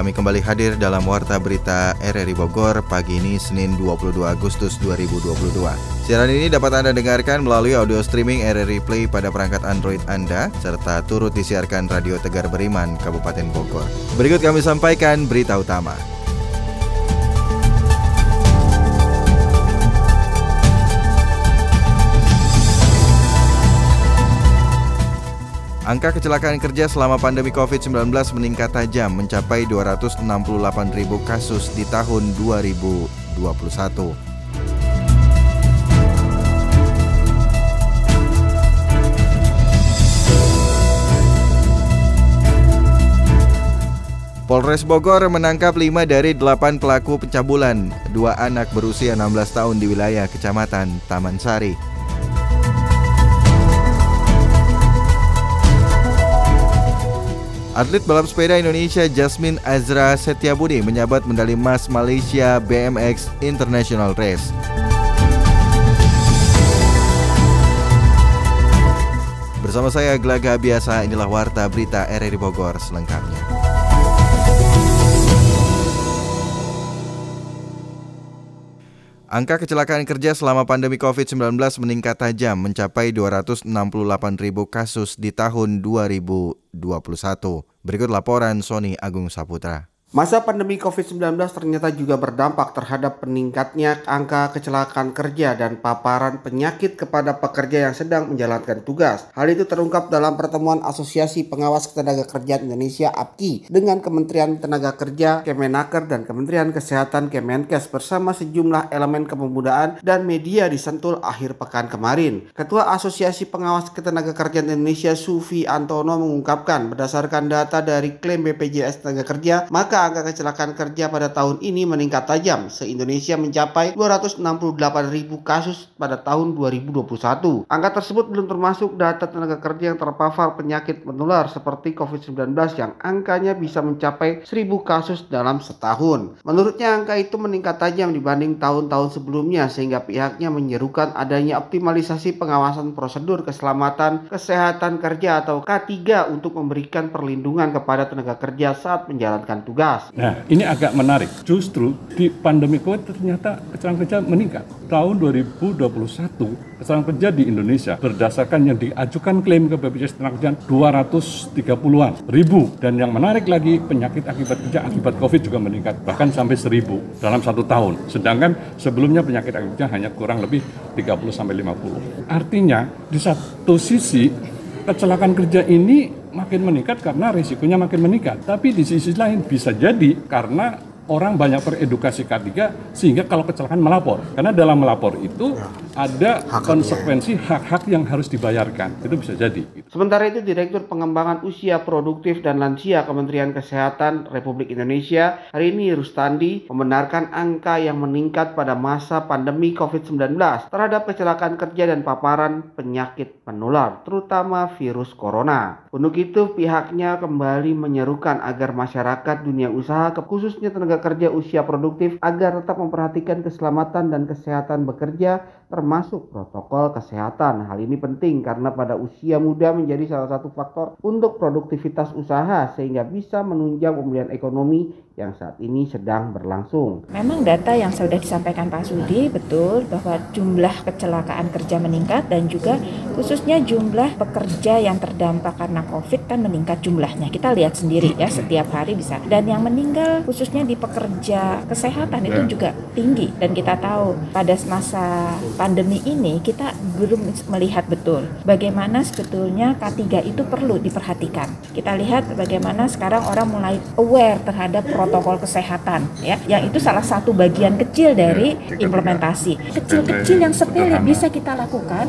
Kami kembali hadir dalam Warta Berita RRI Bogor pagi ini Senin 22 Agustus 2022. Siaran ini dapat Anda dengarkan melalui audio streaming RRI Play pada perangkat Android Anda serta turut disiarkan Radio Tegar Beriman, Kabupaten Bogor. Berikut kami sampaikan berita utama. Angka kecelakaan kerja selama pandemi COVID-19 meningkat tajam mencapai 268 ribu kasus di tahun 2021. Polres Bogor menangkap 5 dari 8 pelaku pencabulan dua anak berusia 16 tahun di wilayah Kecamatan Taman Sari. Atlet balap sepeda Indonesia Jasmine Azra Setiabudi menyabat medali emas Malaysia BMX International Race. Bersama saya Gelaga Biasa, inilah Warta Berita RRI Bogor selengkapnya. Angka kecelakaan kerja selama pandemi COVID-19 meningkat tajam mencapai 268 ribu kasus di tahun 2021. Berikut laporan Sony Agung Saputra. Masa pandemi COVID-19 ternyata juga berdampak terhadap peningkatnya angka kecelakaan kerja dan paparan penyakit kepada pekerja yang sedang menjalankan tugas. Hal itu terungkap dalam pertemuan Asosiasi Pengawas Tenaga Kerja Indonesia APKI dengan Kementerian Tenaga Kerja, Kemenaker, dan Kementerian Kesehatan Kemenkes bersama sejumlah elemen kepemudaan dan media di Sentul akhir pekan kemarin. Ketua Asosiasi Pengawas Ketenaga Kerjaan Indonesia Sufi Antono mengungkapkan berdasarkan data dari klaim BPJS Tenaga Kerja, maka angka kecelakaan kerja pada tahun ini meningkat tajam. Se-Indonesia mencapai 268 ribu kasus pada tahun 2021. Angka tersebut belum termasuk data tenaga kerja yang terpapar penyakit menular seperti COVID-19 yang angkanya bisa mencapai 1000 kasus dalam setahun. Menurutnya angka itu meningkat tajam dibanding tahun-tahun sebelumnya sehingga pihaknya menyerukan adanya optimalisasi pengawasan prosedur keselamatan kesehatan kerja atau K3 untuk memberikan perlindungan kepada tenaga kerja saat menjalankan tugas keras. Nah, ini agak menarik. Justru di pandemi COVID ternyata kecelakaan kerja meningkat. Tahun 2021, kecelakaan kerja di Indonesia berdasarkan yang diajukan klaim ke BPJS Tenaga 230-an ribu. Dan yang menarik lagi, penyakit akibat kerja akibat COVID juga meningkat, bahkan sampai 1000 dalam satu tahun. Sedangkan sebelumnya penyakit akibat kerja hanya kurang lebih 30 sampai 50. Artinya, di satu sisi kecelakaan kerja ini makin meningkat karena risikonya makin meningkat. Tapi di sisi lain bisa jadi karena orang banyak teredukasi K3 sehingga kalau kecelakaan melapor. Karena dalam melapor itu ya. Ada hak konsekuensi hak-hak yang harus dibayarkan. Itu bisa jadi. Sementara itu Direktur Pengembangan Usia Produktif dan Lansia Kementerian Kesehatan Republik Indonesia hari ini Rustandi membenarkan angka yang meningkat pada masa pandemi COVID-19 terhadap kecelakaan kerja dan paparan penyakit menular, terutama virus corona. Untuk itu pihaknya kembali menyerukan agar masyarakat dunia usaha khususnya tenaga kerja usia produktif agar tetap memperhatikan keselamatan dan kesehatan bekerja termasuk protokol kesehatan. Hal ini penting karena pada usia muda menjadi salah satu faktor untuk produktivitas usaha sehingga bisa menunjang pemulihan ekonomi yang saat ini sedang berlangsung. Memang data yang sudah disampaikan Pak Sudi betul bahwa jumlah kecelakaan kerja meningkat dan juga khususnya jumlah pekerja yang terdampak karena COVID kan meningkat jumlahnya. Kita lihat sendiri ya setiap hari bisa. Dan yang meninggal khususnya di pekerja kesehatan itu ya. juga tinggi dan kita tahu pada masa pandemi ini kita belum melihat betul bagaimana sebetulnya K3 itu perlu diperhatikan. Kita lihat bagaimana sekarang orang mulai aware terhadap protokol kesehatan ya yang itu salah satu bagian kecil dari ya, implementasi. kecil-kecil yang sepele bisa kita lakukan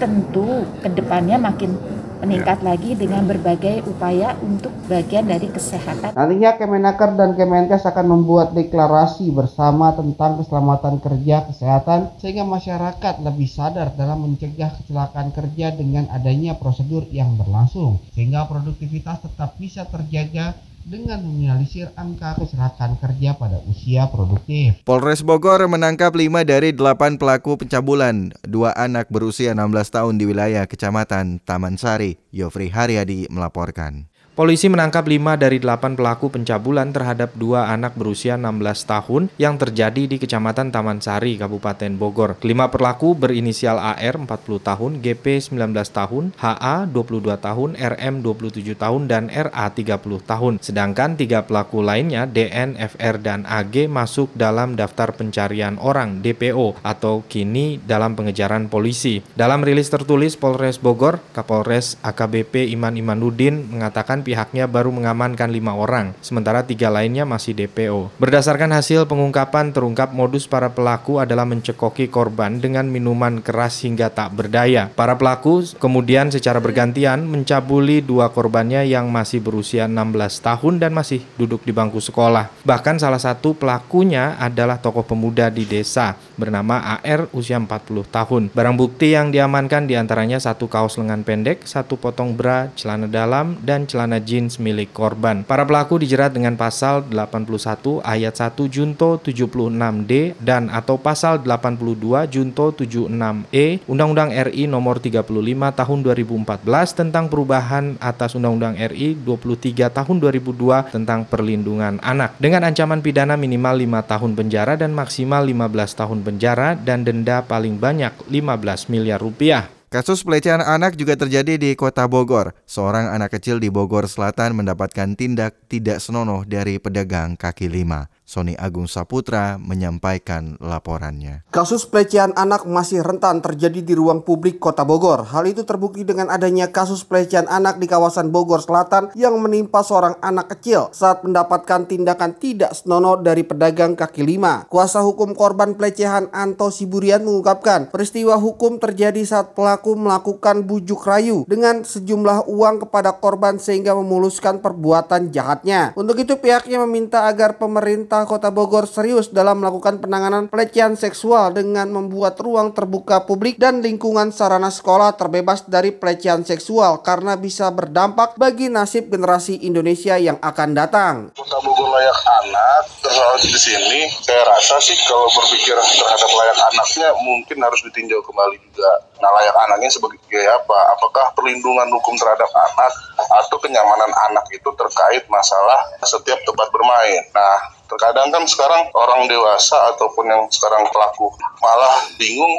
tentu ke depannya makin meningkat lagi dengan berbagai upaya untuk bagian dari kesehatan. Nantinya Kemenaker dan Kemenkes akan membuat deklarasi bersama tentang keselamatan kerja kesehatan sehingga masyarakat lebih sadar dalam mencegah kecelakaan kerja dengan adanya prosedur yang berlangsung sehingga produktivitas tetap bisa terjaga dengan meminimalisir angka kecelakaan kerja pada usia produktif. Polres Bogor menangkap 5 dari 8 pelaku pencabulan dua anak berusia 16 tahun di wilayah Kecamatan Taman Sari. Yofri Haryadi melaporkan. Polisi menangkap 5 dari 8 pelaku pencabulan terhadap dua anak berusia 16 tahun yang terjadi di Kecamatan Taman Sari, Kabupaten Bogor. Kelima pelaku berinisial AR 40 tahun, GP 19 tahun, HA 22 tahun, RM 27 tahun, dan RA 30 tahun. Sedangkan tiga pelaku lainnya DN, FR, dan AG masuk dalam daftar pencarian orang DPO atau kini dalam pengejaran polisi. Dalam rilis tertulis Polres Bogor, Kapolres AKBP Iman Imanuddin mengatakan pihaknya baru mengamankan lima orang, sementara tiga lainnya masih DPO. Berdasarkan hasil pengungkapan, terungkap modus para pelaku adalah mencekoki korban dengan minuman keras hingga tak berdaya. Para pelaku kemudian secara bergantian mencabuli dua korbannya yang masih berusia 16 tahun dan masih duduk di bangku sekolah. Bahkan salah satu pelakunya adalah tokoh pemuda di desa bernama AR usia 40 tahun. Barang bukti yang diamankan di antaranya satu kaos lengan pendek, satu potong bra, celana dalam, dan celana jeans milik korban. Para pelaku dijerat dengan pasal 81 ayat 1 Junto 76D dan atau pasal 82 Junto 76E Undang-Undang RI nomor 35 tahun 2014 tentang perubahan atas Undang-Undang RI 23 tahun 2002 tentang perlindungan anak dengan ancaman pidana minimal 5 tahun penjara dan maksimal 15 tahun penjara dan denda paling banyak 15 miliar rupiah. Kasus pelecehan anak juga terjadi di Kota Bogor. Seorang anak kecil di Bogor Selatan mendapatkan tindak tidak senonoh dari pedagang kaki lima. Sony Agung Saputra menyampaikan laporannya. Kasus pelecehan anak masih rentan terjadi di ruang publik Kota Bogor. Hal itu terbukti dengan adanya kasus pelecehan anak di kawasan Bogor Selatan yang menimpa seorang anak kecil saat mendapatkan tindakan tidak senonoh dari pedagang kaki lima. Kuasa hukum korban pelecehan Anto Siburian mengungkapkan peristiwa hukum terjadi saat pelaku melakukan bujuk rayu dengan sejumlah uang kepada korban sehingga memuluskan perbuatan jahatnya. Untuk itu pihaknya meminta agar pemerintah Kota Bogor serius dalam melakukan penanganan pelecehan seksual dengan membuat ruang terbuka publik dan lingkungan sarana sekolah terbebas dari pelecehan seksual karena bisa berdampak bagi nasib generasi Indonesia yang akan datang. Kota Bogor layak anak, terus di sini saya rasa sih kalau berpikir terhadap layak anaknya mungkin harus ditinjau kembali juga. Nah layak anaknya sebagai apa? Apakah perlindungan hukum terhadap anak atau kenyamanan anak itu terkait masalah setiap tempat bermain. Nah Terkadang kan sekarang orang dewasa ataupun yang sekarang pelaku malah bingung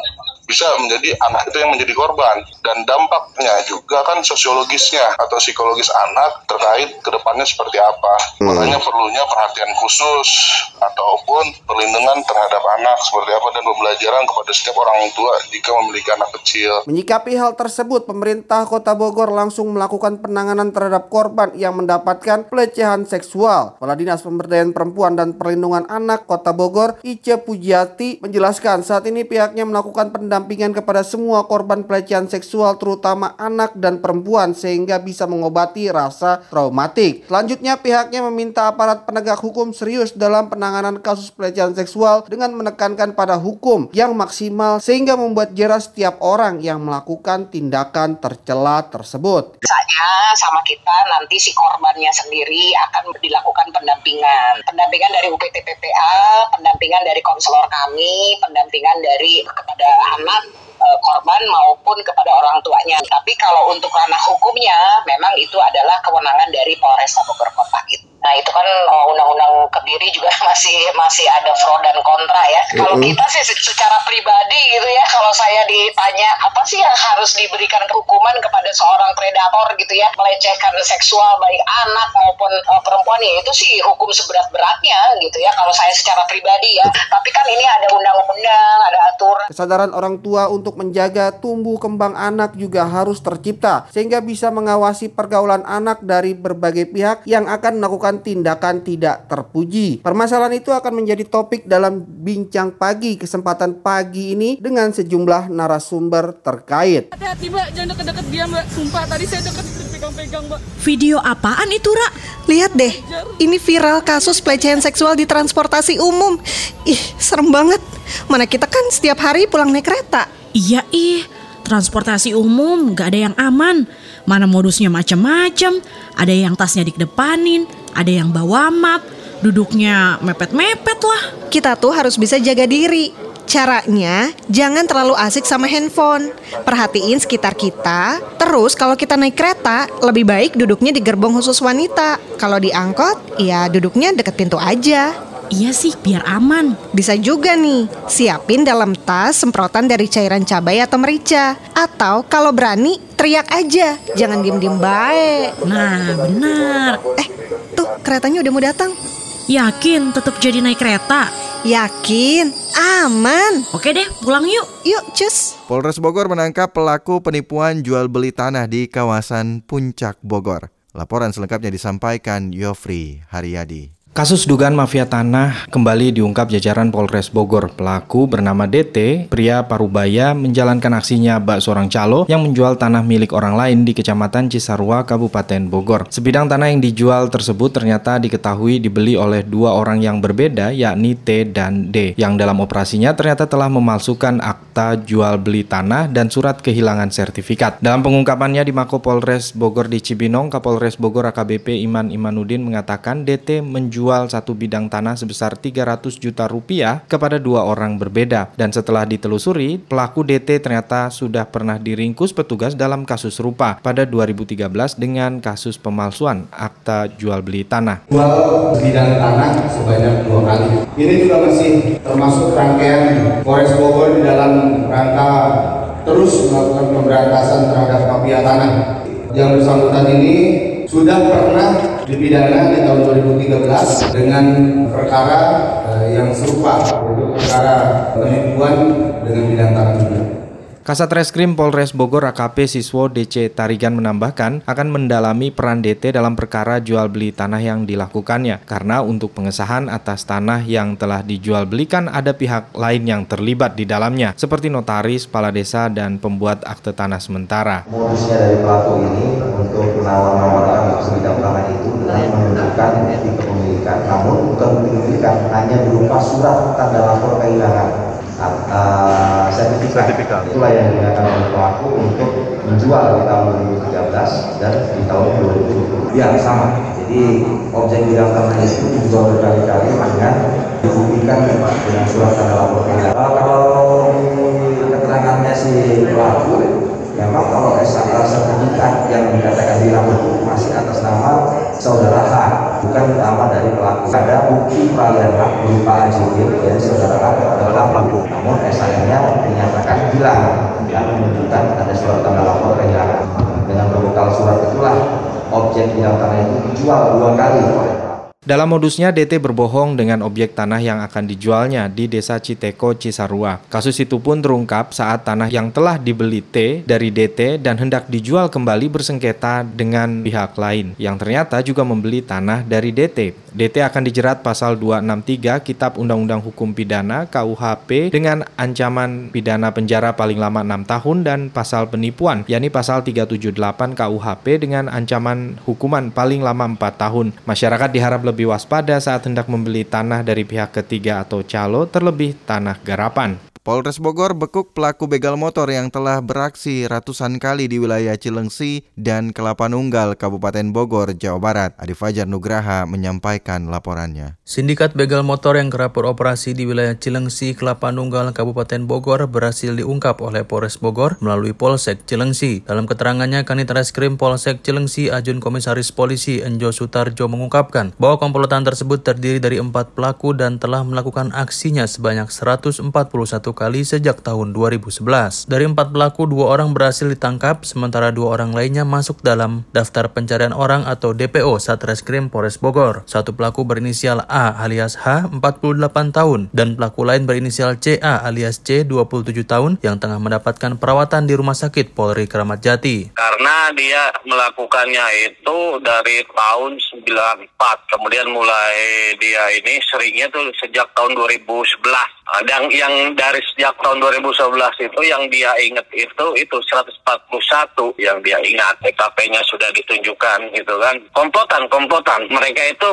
bisa menjadi anak itu yang menjadi korban dan dampaknya juga kan sosiologisnya atau psikologis anak terkait ke depannya seperti apa hmm. makanya perlunya perhatian khusus ataupun perlindungan terhadap anak seperti apa dan pembelajaran kepada setiap orang tua jika memiliki anak kecil. Menyikapi hal tersebut, pemerintah Kota Bogor langsung melakukan penanganan terhadap korban yang mendapatkan pelecehan seksual. Kepala Dinas Pemberdayaan Perempuan dan Perlindungan Anak Kota Bogor, Ice Pujiati menjelaskan saat ini pihaknya melakukan pendampingan pendampingan kepada semua korban pelecehan seksual terutama anak dan perempuan sehingga bisa mengobati rasa traumatik. Selanjutnya pihaknya meminta aparat penegak hukum serius dalam penanganan kasus pelecehan seksual dengan menekankan pada hukum yang maksimal sehingga membuat jerah setiap orang yang melakukan tindakan tercela tersebut. Misalnya sama kita nanti si korbannya sendiri akan dilakukan pendampingan. Pendampingan dari UPT PPA, pendampingan dari konselor kami, pendampingan dari kepada anak eh, korban maupun kepada orang tuanya. Tapi kalau untuk ranah hukumnya memang itu adalah kewenangan dari Polres Bogor Kota gitu. Nah itu kan uh, undang-undang kebiri juga masih masih ada pro dan kontra ya. Mm-hmm. Kalau kita sih secara pribadi gitu ya, kalau saya ditanya apa sih yang harus diberikan hukuman kepada seorang predator gitu ya, melecehkan seksual baik anak maupun uh, perempuan ya itu sih hukum seberat-beratnya gitu ya. Kalau saya secara pribadi ya, tapi kan ini ada undang-undang, ada aturan. Kesadaran orang tua untuk menjaga tumbuh kembang anak juga harus tercipta sehingga bisa mengawasi pergaulan anak dari berbagai pihak yang akan melakukan melakukan tindakan tidak terpuji. Permasalahan itu akan menjadi topik dalam bincang pagi kesempatan pagi ini dengan sejumlah narasumber terkait. Hati-hati mbak, jangan deket-deket dia mbak. Sumpah tadi saya deket pegang-pegang mbak. Video apaan itu Ra? Lihat deh, ini viral kasus pelecehan seksual di transportasi umum. Ih, serem banget. Mana kita kan setiap hari pulang naik kereta. Iya ih, transportasi umum gak ada yang aman. Mana modusnya macam-macam, ada yang tasnya dikedepanin, Ada yang bawa map, duduknya mepet-mepet lah. Kita tuh harus bisa jaga diri. Caranya, jangan terlalu asik sama handphone. Perhatiin sekitar kita. Terus kalau kita naik kereta, lebih baik duduknya di gerbong khusus wanita. Kalau di angkot, ya duduknya deket pintu aja. Iya sih, biar aman. Bisa juga nih, siapin dalam tas semprotan dari cairan cabai atau merica. Atau kalau berani, teriak aja. Jangan diem-diem baik. Nah, benar. Eh, tuh keretanya udah mau datang. Yakin tetap jadi naik kereta? Yakin, aman. Oke deh, pulang yuk. Yuk, cus. Polres Bogor menangkap pelaku penipuan jual beli tanah di kawasan Puncak Bogor. Laporan selengkapnya disampaikan Yofri Haryadi. Kasus dugaan mafia tanah kembali diungkap jajaran Polres Bogor. Pelaku bernama DT, pria Parubaya, menjalankan aksinya bak seorang calo yang menjual tanah milik orang lain di Kecamatan Cisarua, Kabupaten Bogor. Sebidang tanah yang dijual tersebut ternyata diketahui dibeli oleh dua orang yang berbeda, yakni T dan D, yang dalam operasinya ternyata telah memalsukan akta jual beli tanah dan surat kehilangan sertifikat. Dalam pengungkapannya di Mako Polres Bogor di Cibinong, Kapolres Bogor AKBP Iman Imanudin mengatakan DT menjual menjual satu bidang tanah sebesar 300 juta rupiah kepada dua orang berbeda. Dan setelah ditelusuri, pelaku DT ternyata sudah pernah diringkus petugas dalam kasus serupa pada 2013 dengan kasus pemalsuan akta jual beli tanah. Jual bidang tanah sebanyak dua kali. Ini juga masih termasuk rangkaian Polres Bogor di dalam rangka terus melakukan pemberantasan terhadap mafia tanah. Yang bersangkutan ini sudah pernah dipidana di tahun 2013 dengan perkara eh, yang serupa yaitu perkara penipuan dengan bidang juga. Kasat Reskrim Polres Bogor AKP Siswo DC Tarigan menambahkan akan mendalami peran DT dalam perkara jual beli tanah yang dilakukannya karena untuk pengesahan atas tanah yang telah dijual belikan ada pihak lain yang terlibat di dalamnya seperti notaris, kepala desa dan pembuat akte tanah sementara. Modusnya dari pelaku ini untuk menawar-nawarkan sebidang tanah itu dengan menunjukkan bukti kepemilikan namun bukan kepemilikan hanya berupa surat tanda lapor kehilangan uh, sertifikat. sertifikat. Itulah yang digunakan oleh pelaku untuk menjual di tahun 2013 dan di tahun 2020. Ya sama. Jadi objek bidang tanah itu dijual berkali-kali dengan dibuktikan dengan surat tanda lapor. Uh, kalau keterangannya si pelaku memang kalau sertifikat yang dikatakan hilang itu masih atas nama saudara H, bukan nama dari pelaku. Ada bukti peralihan hak berupa AJD dari saudara H adalah pelaku. Namun SAN-nya dinyatakan hilang dan menunjukkan ada surat tanda lapor kehilangan. Dengan berbekal surat itulah objek yang tanah itu dijual dua kali oleh dalam modusnya, DT berbohong dengan objek tanah yang akan dijualnya di Desa Citeko, Cisarua. Kasus itu pun terungkap saat tanah yang telah dibeli T dari DT dan hendak dijual kembali bersengketa dengan pihak lain, yang ternyata juga membeli tanah dari DT. DT akan dijerat pasal 263 Kitab Undang-Undang Hukum Pidana KUHP dengan ancaman pidana penjara paling lama 6 tahun dan pasal penipuan, yakni pasal 378 KUHP dengan ancaman hukuman paling lama 4 tahun. Masyarakat diharap lebih waspada saat hendak membeli tanah dari pihak ketiga atau calo, terlebih tanah garapan. Polres Bogor bekuk pelaku begal motor yang telah beraksi ratusan kali di wilayah Cilengsi dan Kelapa Nunggal, Kabupaten Bogor, Jawa Barat. Adi Fajar Nugraha menyampaikan laporannya. Sindikat begal motor yang kerap beroperasi di wilayah Cilengsi, Kelapa Nunggal, Kabupaten Bogor berhasil diungkap oleh Polres Bogor melalui Polsek Cilengsi. Dalam keterangannya, Kanit Reskrim Polsek Cilengsi, Ajun Komisaris Polisi Enjo Sutarjo mengungkapkan bahwa komplotan tersebut terdiri dari empat pelaku dan telah melakukan aksinya sebanyak 141 kali sejak tahun 2011. Dari empat pelaku, dua orang berhasil ditangkap, sementara dua orang lainnya masuk dalam daftar pencarian orang atau DPO Satreskrim Polres Bogor. Satu pelaku berinisial A alias H, 48 tahun, dan pelaku lain berinisial CA alias C, 27 tahun, yang tengah mendapatkan perawatan di Rumah Sakit Polri Kramat Jati. Karena dia melakukannya itu dari tahun 94, kemudian mulai dia ini seringnya tuh sejak tahun 2011 dan yang dari sejak tahun 2011 itu yang dia ingat itu itu 141 yang dia ingat. TKP-nya sudah ditunjukkan gitu kan. Komplotan komplotan. Mereka itu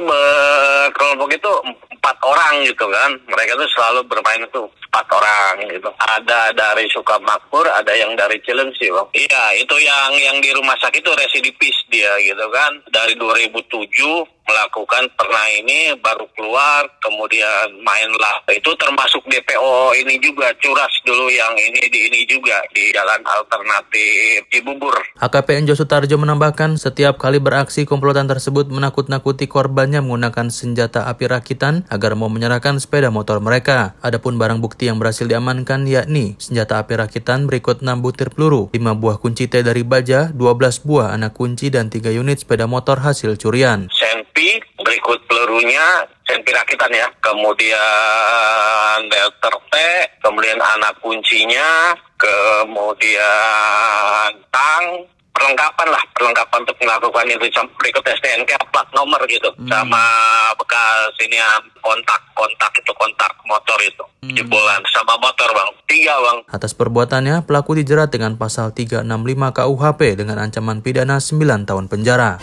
kelompok itu empat orang gitu kan. Mereka itu selalu bermain itu empat orang gitu ada dari Sukamakmur ada yang dari Cilengsi bang iya itu yang yang di rumah sakit itu residipis dia gitu kan dari 2007 melakukan pernah ini baru keluar kemudian mainlah itu termasuk DPO ini juga curas dulu yang ini di ini juga di jalan alternatif Cibubur. AKP Enjo Sutarjo menambahkan setiap kali beraksi komplotan tersebut menakut-nakuti korbannya menggunakan senjata api rakitan agar mau menyerahkan sepeda motor mereka. Adapun barang bukti yang berhasil diamankan yakni senjata api rakitan berikut 6 butir peluru, 5 buah kunci T dari baja, 12 buah anak kunci dan 3 unit sepeda motor hasil curian. Senpi berikut pelurunya senpi rakitan ya, kemudian delter T, kemudian anak kuncinya, kemudian tang, perlengkapan lah perlengkapan untuk melakukan itu. Berikut STNK plat nomor gitu. Hmm. sama bekas ini ya, kontak kontak itu kontak motor itu. Hmm. jebolan sama motor bang. Tiga bang. Atas perbuatannya pelaku dijerat dengan pasal 365 KUHP dengan ancaman pidana 9 tahun penjara.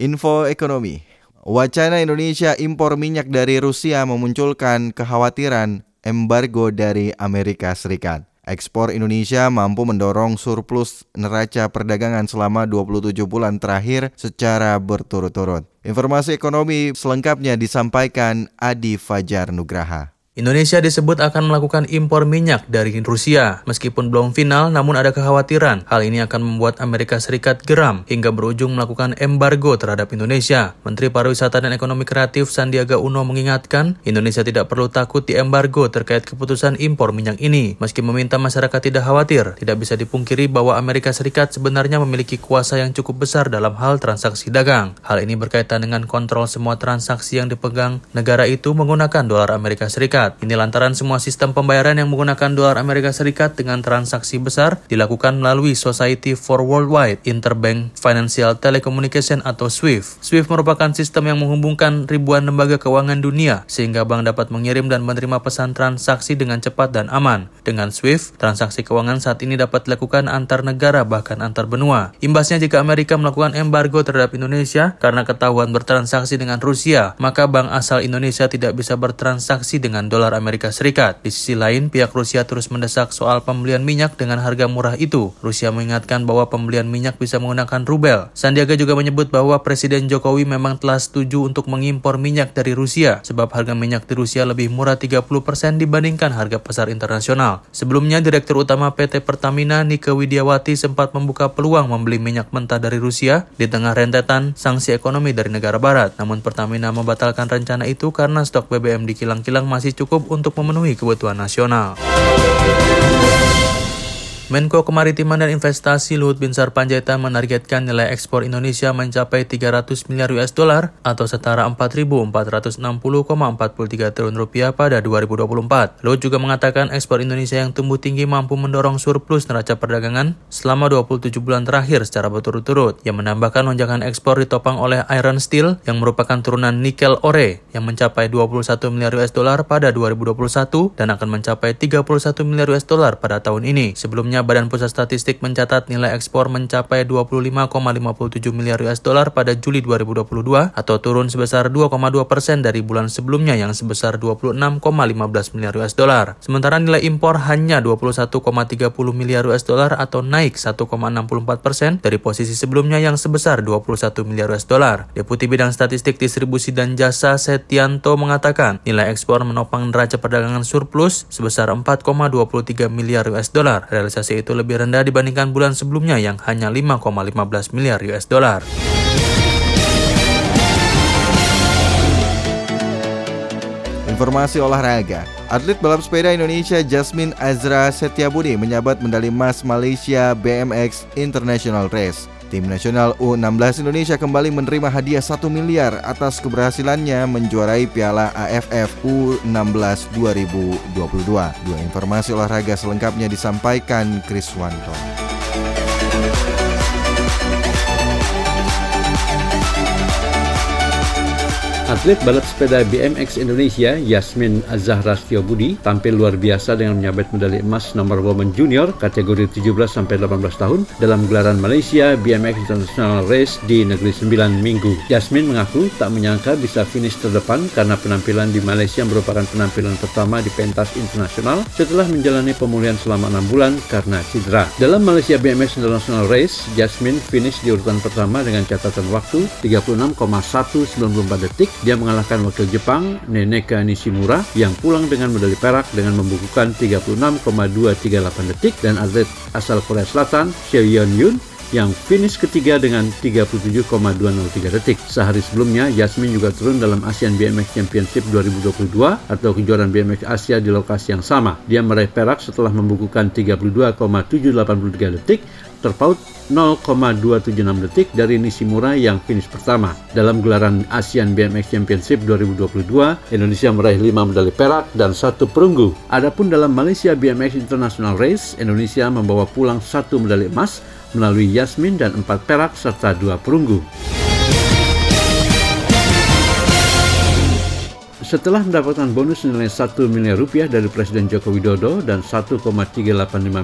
Info ekonomi. Wacana Indonesia impor minyak dari Rusia memunculkan kekhawatiran embargo dari Amerika Serikat. Ekspor Indonesia mampu mendorong surplus neraca perdagangan selama 27 bulan terakhir secara berturut-turut. Informasi ekonomi selengkapnya disampaikan Adi Fajar Nugraha. Indonesia disebut akan melakukan impor minyak dari Rusia. Meskipun belum final, namun ada kekhawatiran hal ini akan membuat Amerika Serikat geram hingga berujung melakukan embargo terhadap Indonesia. Menteri Pariwisata dan Ekonomi Kreatif Sandiaga Uno mengingatkan, Indonesia tidak perlu takut di embargo terkait keputusan impor minyak ini. Meski meminta masyarakat tidak khawatir, tidak bisa dipungkiri bahwa Amerika Serikat sebenarnya memiliki kuasa yang cukup besar dalam hal transaksi dagang. Hal ini berkaitan dengan kontrol semua transaksi yang dipegang negara itu menggunakan dolar Amerika Serikat. Serikat. Ini lantaran semua sistem pembayaran yang menggunakan dolar Amerika Serikat dengan transaksi besar dilakukan melalui Society for Worldwide Interbank Financial Telecommunication atau SWIFT. SWIFT merupakan sistem yang menghubungkan ribuan lembaga keuangan dunia sehingga bank dapat mengirim dan menerima pesan transaksi dengan cepat dan aman. Dengan SWIFT, transaksi keuangan saat ini dapat dilakukan antar negara bahkan antar benua. Imbasnya jika Amerika melakukan embargo terhadap Indonesia karena ketahuan bertransaksi dengan Rusia, maka bank asal Indonesia tidak bisa bertransaksi dengan dolar dolar Amerika Serikat. Di sisi lain, pihak Rusia terus mendesak soal pembelian minyak dengan harga murah itu. Rusia mengingatkan bahwa pembelian minyak bisa menggunakan rubel. Sandiaga juga menyebut bahwa Presiden Jokowi memang telah setuju untuk mengimpor minyak dari Rusia, sebab harga minyak di Rusia lebih murah 30% dibandingkan harga pasar internasional. Sebelumnya, Direktur Utama PT Pertamina Nike Widiawati sempat membuka peluang membeli minyak mentah dari Rusia di tengah rentetan sanksi ekonomi dari negara barat. Namun Pertamina membatalkan rencana itu karena stok BBM di kilang-kilang masih cukup untuk memenuhi kebutuhan nasional. Menko Kemaritiman dan Investasi Luhut Binsar Panjaitan menargetkan nilai ekspor Indonesia mencapai 300 miliar US dollar atau setara 4.460,43 triliun rupiah pada 2024. Luhut juga mengatakan ekspor Indonesia yang tumbuh tinggi mampu mendorong surplus neraca perdagangan selama 27 bulan terakhir secara berturut-turut. Yang menambahkan lonjakan ekspor ditopang oleh iron steel yang merupakan turunan nikel ore yang mencapai 21 miliar US dollar pada 2021 dan akan mencapai 31 miliar US dollar pada tahun ini. Sebelumnya Badan Pusat Statistik mencatat nilai ekspor mencapai 25,57 miliar US dollar pada Juli 2022 atau turun sebesar 2,2 persen dari bulan sebelumnya yang sebesar 26,15 miliar US dollar. Sementara nilai impor hanya 21,30 miliar US dollar atau naik 1,64 persen dari posisi sebelumnya yang sebesar 21 miliar US dollar. Deputi Bidang Statistik Distribusi dan Jasa Setianto mengatakan nilai ekspor menopang neraca perdagangan surplus sebesar 4,23 miliar US dollar. Realisasi inflasi itu lebih rendah dibandingkan bulan sebelumnya yang hanya 5,15 miliar US dollar. Informasi olahraga. Atlet balap sepeda Indonesia Jasmine Azra Setiabudi menyabat medali emas Malaysia BMX International Race. Tim nasional U16 Indonesia kembali menerima hadiah 1 miliar atas keberhasilannya menjuarai Piala AFF U16 2022. Dua informasi olahraga selengkapnya disampaikan Chris Atlet balap sepeda BMX Indonesia Yasmin Azahra Budi tampil luar biasa dengan menyabet medali emas nomor woman junior kategori 17 sampai 18 tahun dalam gelaran Malaysia BMX International Race di Negeri Sembilan Minggu. Yasmin mengaku tak menyangka bisa finish terdepan karena penampilan di Malaysia merupakan penampilan pertama di pentas internasional setelah menjalani pemulihan selama enam bulan karena cedera. Dalam Malaysia BMX International Race, Yasmin finish di urutan pertama dengan catatan waktu 36,194 detik dia mengalahkan wakil Jepang Neneka Nishimura yang pulang dengan medali perak dengan membukukan 36,238 detik dan atlet asal Korea Selatan Yeon Yun yang finish ketiga dengan 37,203 detik. Sehari sebelumnya, Yasmin juga turun dalam Asian BMX Championship 2022 atau kejuaraan BMX Asia di lokasi yang sama. Dia meraih perak setelah membukukan 32,783 detik terpaut 0,276 detik dari Nishimura yang finish pertama. Dalam gelaran ASEAN BMX Championship 2022, Indonesia meraih 5 medali perak dan satu perunggu. Adapun dalam Malaysia BMX International Race, Indonesia membawa pulang satu medali emas melalui Yasmin dan empat perak serta dua perunggu. Setelah mendapatkan bonus senilai 1 miliar rupiah dari Presiden Joko Widodo dan 1,385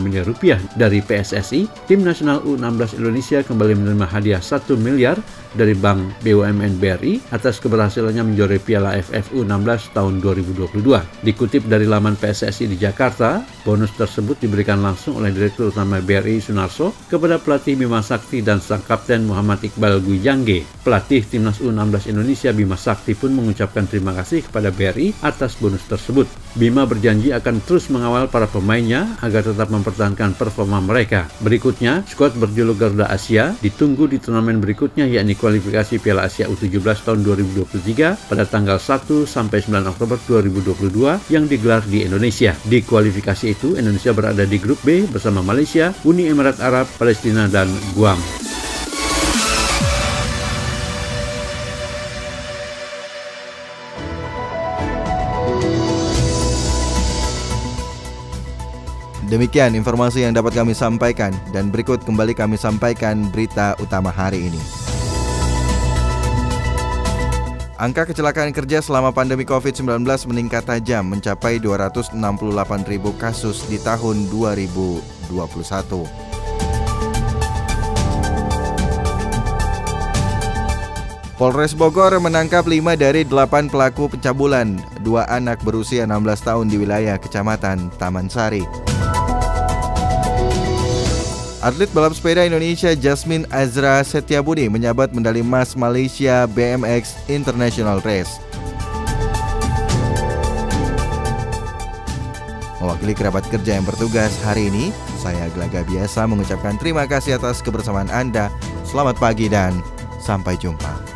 miliar rupiah dari PSSI, tim nasional U16 Indonesia kembali menerima hadiah 1 miliar dari Bank BUMN BRI atas keberhasilannya menjuarai Piala AFF U16 tahun 2022. Dikutip dari laman PSSI di Jakarta, bonus tersebut diberikan langsung oleh Direktur Utama BRI Sunarso kepada pelatih Bima Sakti dan sang kapten Muhammad Iqbal Guyangge. Pelatih Timnas U16 Indonesia Bima Sakti pun mengucapkan terima kasih kepada BRI atas bonus tersebut. Bima berjanji akan terus mengawal para pemainnya agar tetap mempertahankan performa mereka. Berikutnya, skuad berjuluk Garuda Asia ditunggu di turnamen berikutnya yakni kualifikasi Piala Asia U17 tahun 2023 pada tanggal 1 sampai 9 Oktober 2022 yang digelar di Indonesia. Di kualifikasi itu, Indonesia berada di grup B bersama Malaysia, Uni Emirat Arab, Palestina, dan Guam. Demikian informasi yang dapat kami sampaikan dan berikut kembali kami sampaikan berita utama hari ini. Angka kecelakaan kerja selama pandemi COVID-19 meningkat tajam mencapai 268 ribu kasus di tahun 2021. Polres Bogor menangkap 5 dari 8 pelaku pencabulan dua anak berusia 16 tahun di wilayah Kecamatan Taman Sari. Atlet balap sepeda Indonesia Jasmine Azra Setiabudi menyabat medali emas Malaysia BMX International Race. Mewakili kerabat kerja yang bertugas hari ini, saya Gelaga Biasa mengucapkan terima kasih atas kebersamaan Anda. Selamat pagi dan sampai jumpa.